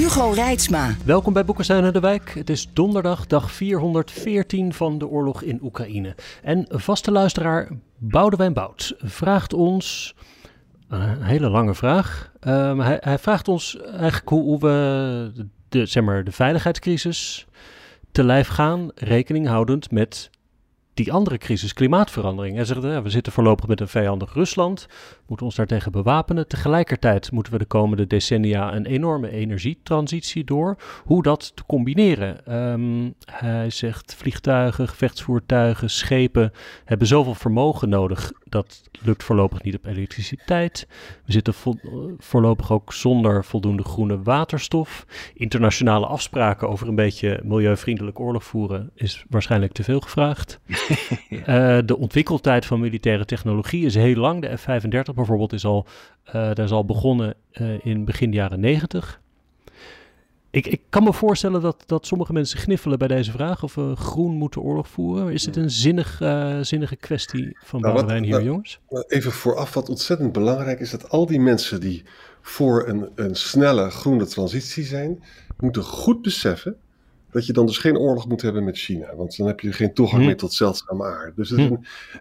Hugo Reitsma. Welkom bij Boekenstein en de Wijk. Het is donderdag, dag 414 van de oorlog in Oekraïne. En vaste luisteraar Boudewijn Bout vraagt ons... Een hele lange vraag. Um, hij, hij, vraagt ons eigenlijk hoe, hoe we de, zeg maar, de veiligheidscrisis te lijf gaan, rekening houdend met die andere crisis, klimaatverandering. Hij zegt, ja, we zitten voorlopig met een vijandig Rusland, moeten ons daartegen bewapenen. Tegelijkertijd moeten we de komende decennia een enorme energietransitie door. Hoe dat te combineren? Um, hij zegt, vliegtuigen, gevechtsvoertuigen, schepen hebben zoveel vermogen nodig. Dat lukt voorlopig niet op elektriciteit. We zitten vo voorlopig ook zonder voldoende groene waterstof. Internationale afspraken over een beetje milieuvriendelijk oorlog voeren is waarschijnlijk te veel gevraagd. uh, de ontwikkeltijd van militaire technologie is heel lang. De F-35 bijvoorbeeld is al, uh, daar is al begonnen uh, in begin jaren 90. Ik, ik, kan me voorstellen dat, dat sommige mensen gniffelen bij deze vraag of we groen moeten oorlog voeren. Is dit een zinnig, uh, zinnige kwestie van nou, hier, nou, jongens? Even vooraf, wat ontzettend belangrijk is, dat al die mensen die voor een, een snelle groene transitie zijn, moeten goed beseffen dat je dan dus geen oorlog moet hebben met China. Want dan heb je geen toegang Hm. meer tot zeldzame aarde. Dus, Hm.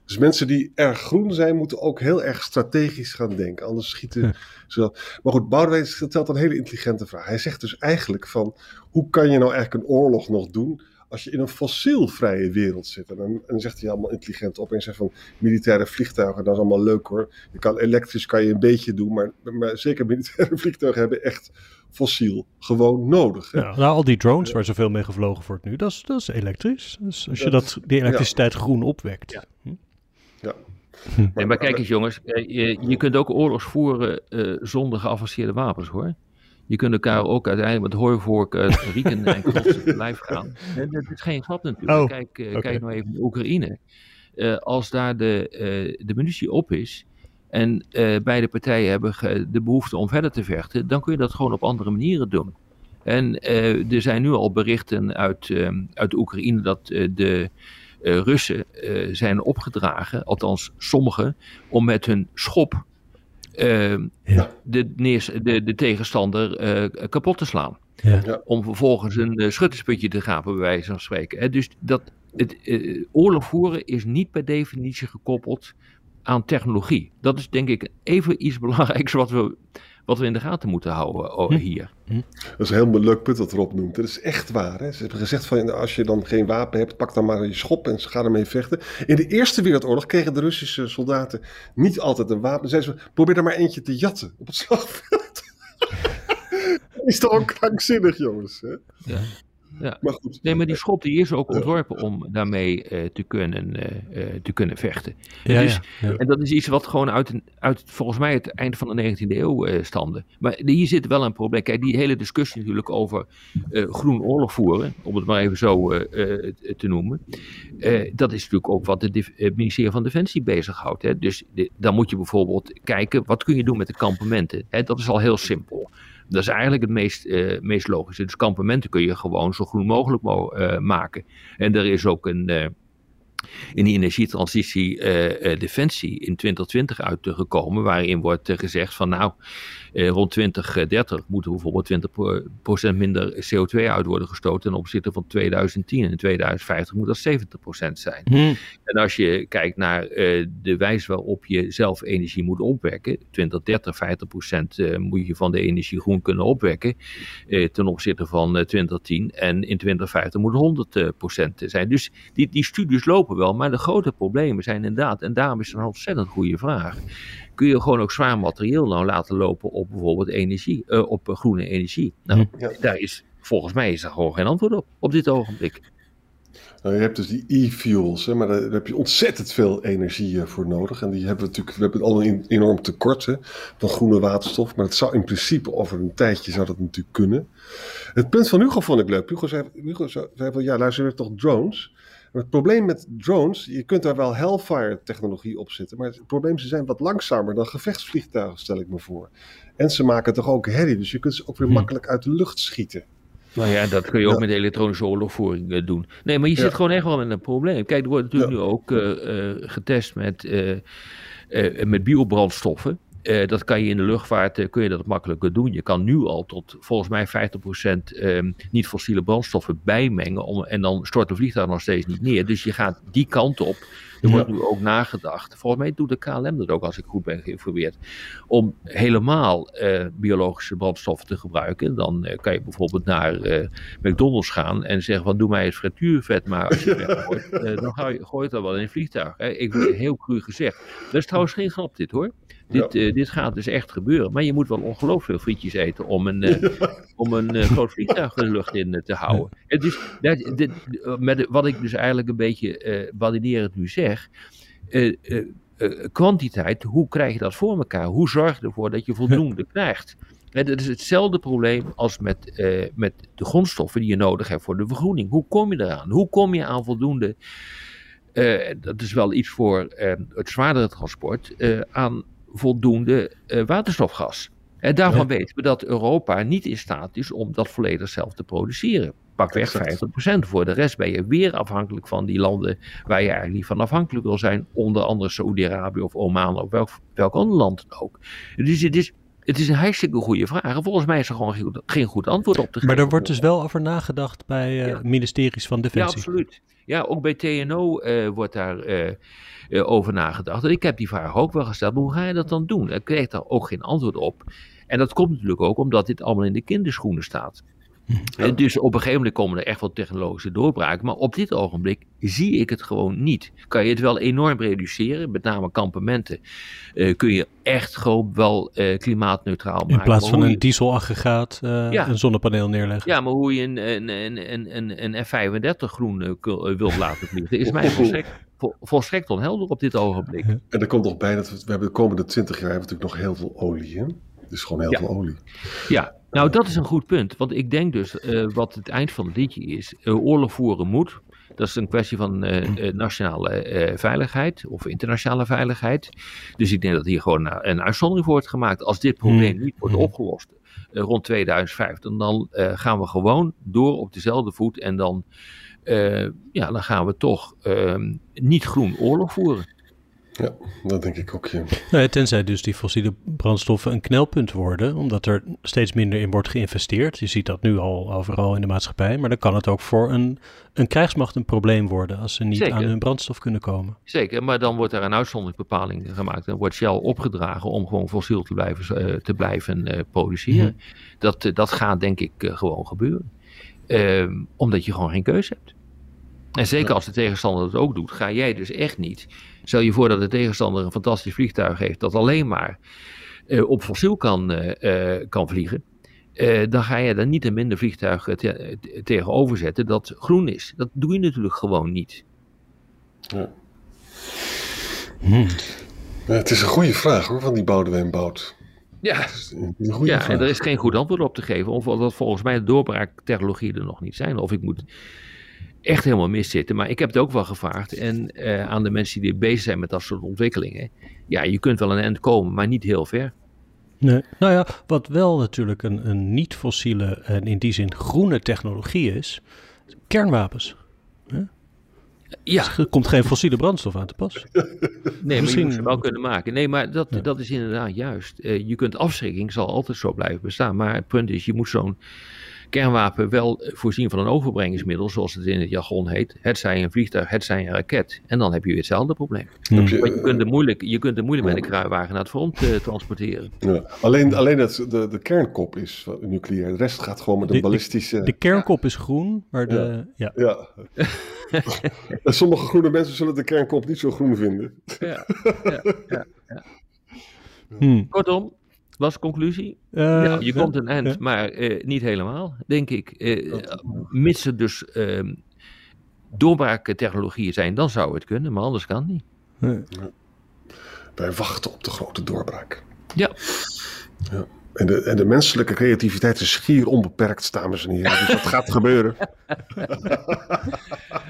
dus mensen die erg groen zijn, moeten ook heel erg strategisch gaan denken. Anders schieten Hm. ze wel. Maar goed, Boudewijn stelt een hele intelligente vraag. Hij zegt dus eigenlijk van, hoe kan je nou eigenlijk een oorlog nog doen als je in een fossielvrije wereld zit. En dan, en dan zegt hij allemaal intelligent op en zegt van militaire vliegtuigen, dat is allemaal leuk hoor. Je kan elektrisch kan je een beetje doen, maar, maar zeker militaire vliegtuigen hebben echt fossiel gewoon nodig. hè. Ja, nou, al die drones waar zoveel mee gevlogen wordt nu, dat is, dat is elektrisch. Dus als je Dat die elektriciteit groen opwekt. Ja. Hm? Ja. Nee, maar kijk eens jongens, eh, je, je kunt ook oorlogs voeren eh, zonder geavanceerde wapens hoor. Je kunt elkaar ook uiteindelijk met hooivork uh, rieken en te lijf gaan. En dat is geen grap natuurlijk. Oh, kijk, eh, kijk nou even naar Oekraïne. Eh, als daar de, eh, de munitie op is en eh, beide partijen hebben de behoefte om verder te vechten, dan kun je dat gewoon op andere manieren doen. En eh, er zijn nu al berichten uit, eh, uit Oekraïne dat eh, de eh, Russen eh, zijn opgedragen, althans sommigen, om met hun schop eh, Ja. de, neers, de, de tegenstander eh, kapot te slaan. Ja. Om vervolgens een eh, schuttersputje te gaan, bij wijze van spreken. Hè, dus dat, het, eh, oorlog voeren is niet per definitie gekoppeld aan technologie. Dat is denk ik even iets belangrijks wat we, wat we in de gaten moeten houden oh, Hm. hier. Dat is een heel leuk punt dat Rob noemt. Dat is echt waar. Hè? Ze hebben gezegd van als je dan geen wapen hebt, pak dan maar je schop en ga ermee vechten. In de Eerste Wereldoorlog kregen de Russische soldaten niet altijd een wapen. Zeiden ze, probeer er maar eentje te jatten op het slagveld. is toch ook krankzinnig, jongens. Hè? Ja. Ja. Maar goed. Nee, maar die schop die is ook ontworpen om daarmee eh, te, kunnen, eh, eh, te kunnen vechten. Ja, Dus- ja, ja. En dat is iets wat gewoon uit, een, uit volgens mij het eind van de 19e eeuw eh, stamde. Maar hier zit wel een probleem. Kijk, die hele discussie natuurlijk over eh, groen oorlog voeren, om het maar even zo eh, eh, te noemen. eh, dat is natuurlijk ook wat het ministerie van Defensie bezighoudt. Hè. Dus de- dan moet je bijvoorbeeld kijken, wat kun je doen met de kampementen? Hè, dat is al heel simpel. Dat is eigenlijk het meest, eh, meest logische. Dus kampementen kun je gewoon zo groen mogelijk mo- eh, maken. En er is ook een, eh, in die energietransitie eh, eh, Defensie in 2020 uitgekomen, waarin wordt eh, gezegd van nou, rond 2030 moet er bijvoorbeeld 20% minder CO2 uit worden gestoten ten opzichte van 2010. En in 2050 moet dat 70% zijn. Hm. En als je kijkt naar de wijze waarop je zelf energie moet opwekken, 2030, 50% eh, moet je van de energie groen kunnen opwekken ten opzichte van eh, 2010. En in 2050 moet het 100% zijn. Dus die, die studies lopen wel, maar de grote problemen zijn inderdaad, en daarom is het een ontzettend goede vraag. Kun je gewoon ook zwaar materieel nou laten lopen op bijvoorbeeld energie, eh, op eh, groene energie? Nou, Ja. daar is volgens mij is daar gewoon geen antwoord op, op dit ogenblik. Nou, je hebt dus die e-fuels, hè, maar daar heb je ontzettend veel energie eh, voor nodig. En die hebben we natuurlijk, we hebben al een enorm tekort hè, van groene waterstof. Maar het zou in principe over een tijdje zou dat natuurlijk kunnen. Het punt van Hugo vond ik leuk. Hugo zei, Hugo zei van, ja, luister, je toch drones. Maar het probleem met drones, je kunt daar wel Hellfire-technologie op zetten. Maar het probleem, ze zijn wat langzamer dan gevechtsvliegtuigen, stel ik me voor. En ze maken toch ook herrie, dus je kunt ze ook weer Hm. makkelijk uit de lucht schieten. Nou ja, dat kun je ook Ja. met elektronische oorlogvoering eh, doen. Nee, maar je zit Ja. gewoon echt wel met een probleem. Kijk, er wordt natuurlijk Ja. nu ook eh, eh, getest met, met biobrandstoffen. Eh, dat kan je in de luchtvaart eh, kun je dat makkelijker doen. Je kan nu al tot volgens mij 50% ehm, niet-fossiele brandstoffen bijmengen. Om, en dan stort de vliegtuig nog steeds niet neer. Dus je gaat die kant op. Er wordt Ja. nu ook nagedacht. Volgens mij doet de KLM dat ook, als ik goed ben geïnformeerd. Om helemaal eh, biologische brandstoffen te gebruiken. Dan kan je bijvoorbeeld naar McDonald's gaan en zeggen van doe mij het frituurvet maar als je het weggooit. Dan je, gooi je het dan wel in een vliegtuig. Hè. Ik heel cru gezegd. Dat is trouwens geen grap dit hoor. Dit, eh, dit gaat dus echt gebeuren. Maar je moet wel ongelooflijk veel frietjes eten om een, eh, om een eh, groot vliegtuig de lucht in te houden. Het is, dat, dit, met, wat ik dus eigenlijk een beetje badinerend nu zeg. kwantiteit, hoe krijg je dat voor elkaar? Hoe zorg je ervoor dat je voldoende krijgt? Hè, dat is hetzelfde probleem als met, met de grondstoffen die je nodig hebt voor de vergroening. Hoe kom je eraan? Hoe kom je aan voldoende? dat is wel iets voor het zwaardere transport. aan voldoende eh, waterstofgas. En daarvan weten we dat Europa niet in staat is om dat volledig zelf te produceren. Pakweg Exact. 50%. Voor de rest ben je weer afhankelijk van die landen waar je eigenlijk niet van afhankelijk wil zijn. Onder andere Saoedi-Arabië of Oman of welk, welk ander land dan ook. Dus het is, het is een hartstikke goede vraag. En volgens mij is er gewoon geen, goed- geen goed antwoord op te geven. Maar er wordt dus wel over nagedacht bij eh, Ja. ministeries van Ja, Defensie. absoluut. Ja, ook bij TNO eh, wordt daar eh, over nagedacht. En ik heb die vraag ook wel gesteld, maar hoe ga je dat dan doen? Ik kreeg daar ook geen antwoord op. En dat komt natuurlijk ook omdat dit allemaal in de kinderschoenen staat. Dus op een gegeven moment komen er echt wel technologische doorbraken. Maar op dit ogenblik zie ik het gewoon niet. Kan je het wel enorm reduceren, met name kampementen. eh, kun je echt gewoon wel eh, klimaatneutraal maken. In plaats van een je- dieselaggregaat eh Ja. een zonnepaneel neerleggen. Ja, maar hoe je een, een, een, een, een, een F-35 groen wilt laten vliegen, is mij volstrekt, vol- volstrekt onhelder op dit ogenblik. En er komt nog bij dat we, we hebben de komende 20 jaar hebben we natuurlijk nog heel veel olie. Hè? Dus gewoon heel Ja. veel olie. Ja, nou dat is een goed punt. Want ik denk dus, eh, wat het eind van het liedje is, eh, oorlog voeren moet. Dat is een kwestie van eh, eh, nationale eh, veiligheid of internationale veiligheid. Dus ik denk dat hier gewoon een, uitzondering voor wordt gemaakt. Als dit probleem niet wordt Hmm. opgelost eh, rond 2050, dan eh, gaan we gewoon door op dezelfde voet. En dan, eh, ja, dan gaan we toch ehm, niet groen oorlog voeren. Ja, dat denk ik ook. Ja. Nou ja, tenzij dus die fossiele brandstoffen een knelpunt worden, omdat er steeds minder in wordt geïnvesteerd. Je ziet dat nu al overal in de maatschappij, maar dan kan het ook voor een, een krijgsmacht een probleem worden als ze niet Zeker. aan hun brandstof kunnen komen. Zeker, maar dan wordt er een uitzonderingsbepaling gemaakt. Dan wordt Shell opgedragen om gewoon fossiel te blijven, eh, te blijven eh, produceren. Dat, eh, dat gaat denk ik gewoon gebeuren. Ehm, omdat je gewoon geen keuze hebt. En zeker als de tegenstander dat ook doet, ga jij dus echt niet. Stel je voor dat de tegenstander een fantastisch vliegtuig heeft dat alleen maar eh, op fossiel kan, eh, eh, kan vliegen. dan ga je daar niet een minder vliegtuig te- te- tegenover zetten dat groen is. Dat doe je natuurlijk gewoon niet. Ja. Hmm. Ja, het is een goede vraag hoor, van die Boudewijn Bout. Ja, Ja, vraag. en er is geen goed antwoord op te geven. Of dat volgens mij de doorbraaktechnologieën er nog niet zijn. Of ik moet echt helemaal miszitten. Maar ik heb het ook wel gevraagd. En eh, aan de mensen die bezig zijn met dat soort ontwikkelingen. Ja, je kunt wel een eind komen, maar niet heel ver. Nee. Nou ja, wat wel natuurlijk een, een niet-fossiele en in die zin groene technologie is, kernwapens. Ja, Er komt geen fossiele brandstof aan te pas. nee, maar je misschien- moet ze wel kunnen maken. Nee, maar dat, Ja. dat is inderdaad juist. Eh, je kunt afschrikking, zal altijd zo blijven bestaan. Maar het punt is, je moet zo'n kernwapen wel voorzien van een overbrengingsmiddel, zoals het in het jargon heet. Het zij een vliegtuig, het zij een raket. En dan heb je weer hetzelfde probleem. Heb je- Want je kunt er moeilijk, je kunt er moeilijk met een kruiwagen naar het front eh, transporteren. ja. Alleen, alleen het, de, de kernkop is nucleair. De rest gaat gewoon met De- een de- ballistische... De kernkop is groen, maar de, ja. Ja. En sommige groene mensen zullen de kernkop niet zo groen vinden. Ja, ja, ja. Hmm. Kortom, was de conclusie? Eh, ja, je ja, komt een eind, ja. maar eh, niet helemaal, denk ik. Eh, mits er dus ehm, doorbraaktechnologieën zijn, dan zou het kunnen, maar anders kan het niet. Wij wachten op de grote doorbraak. Ja. ja. En, de, en de menselijke creativiteit is schier onbeperkt, dames en heren. Dus dat gaat gebeuren.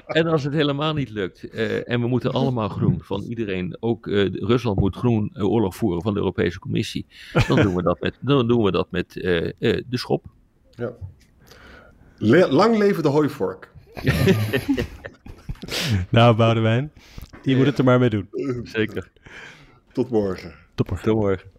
En als het helemaal niet lukt, uh, en we moeten allemaal groen van iedereen, ook uh, Rusland moet groen uh, oorlog voeren van de Europese Commissie, dan doen we dat met, dan doen we dat met de schop. Ja. Le lang leven de hooivork. nou, Boudewijn, je moet het er maar mee doen. Zeker. Tot morgen. Tot morgen. Tot morgen.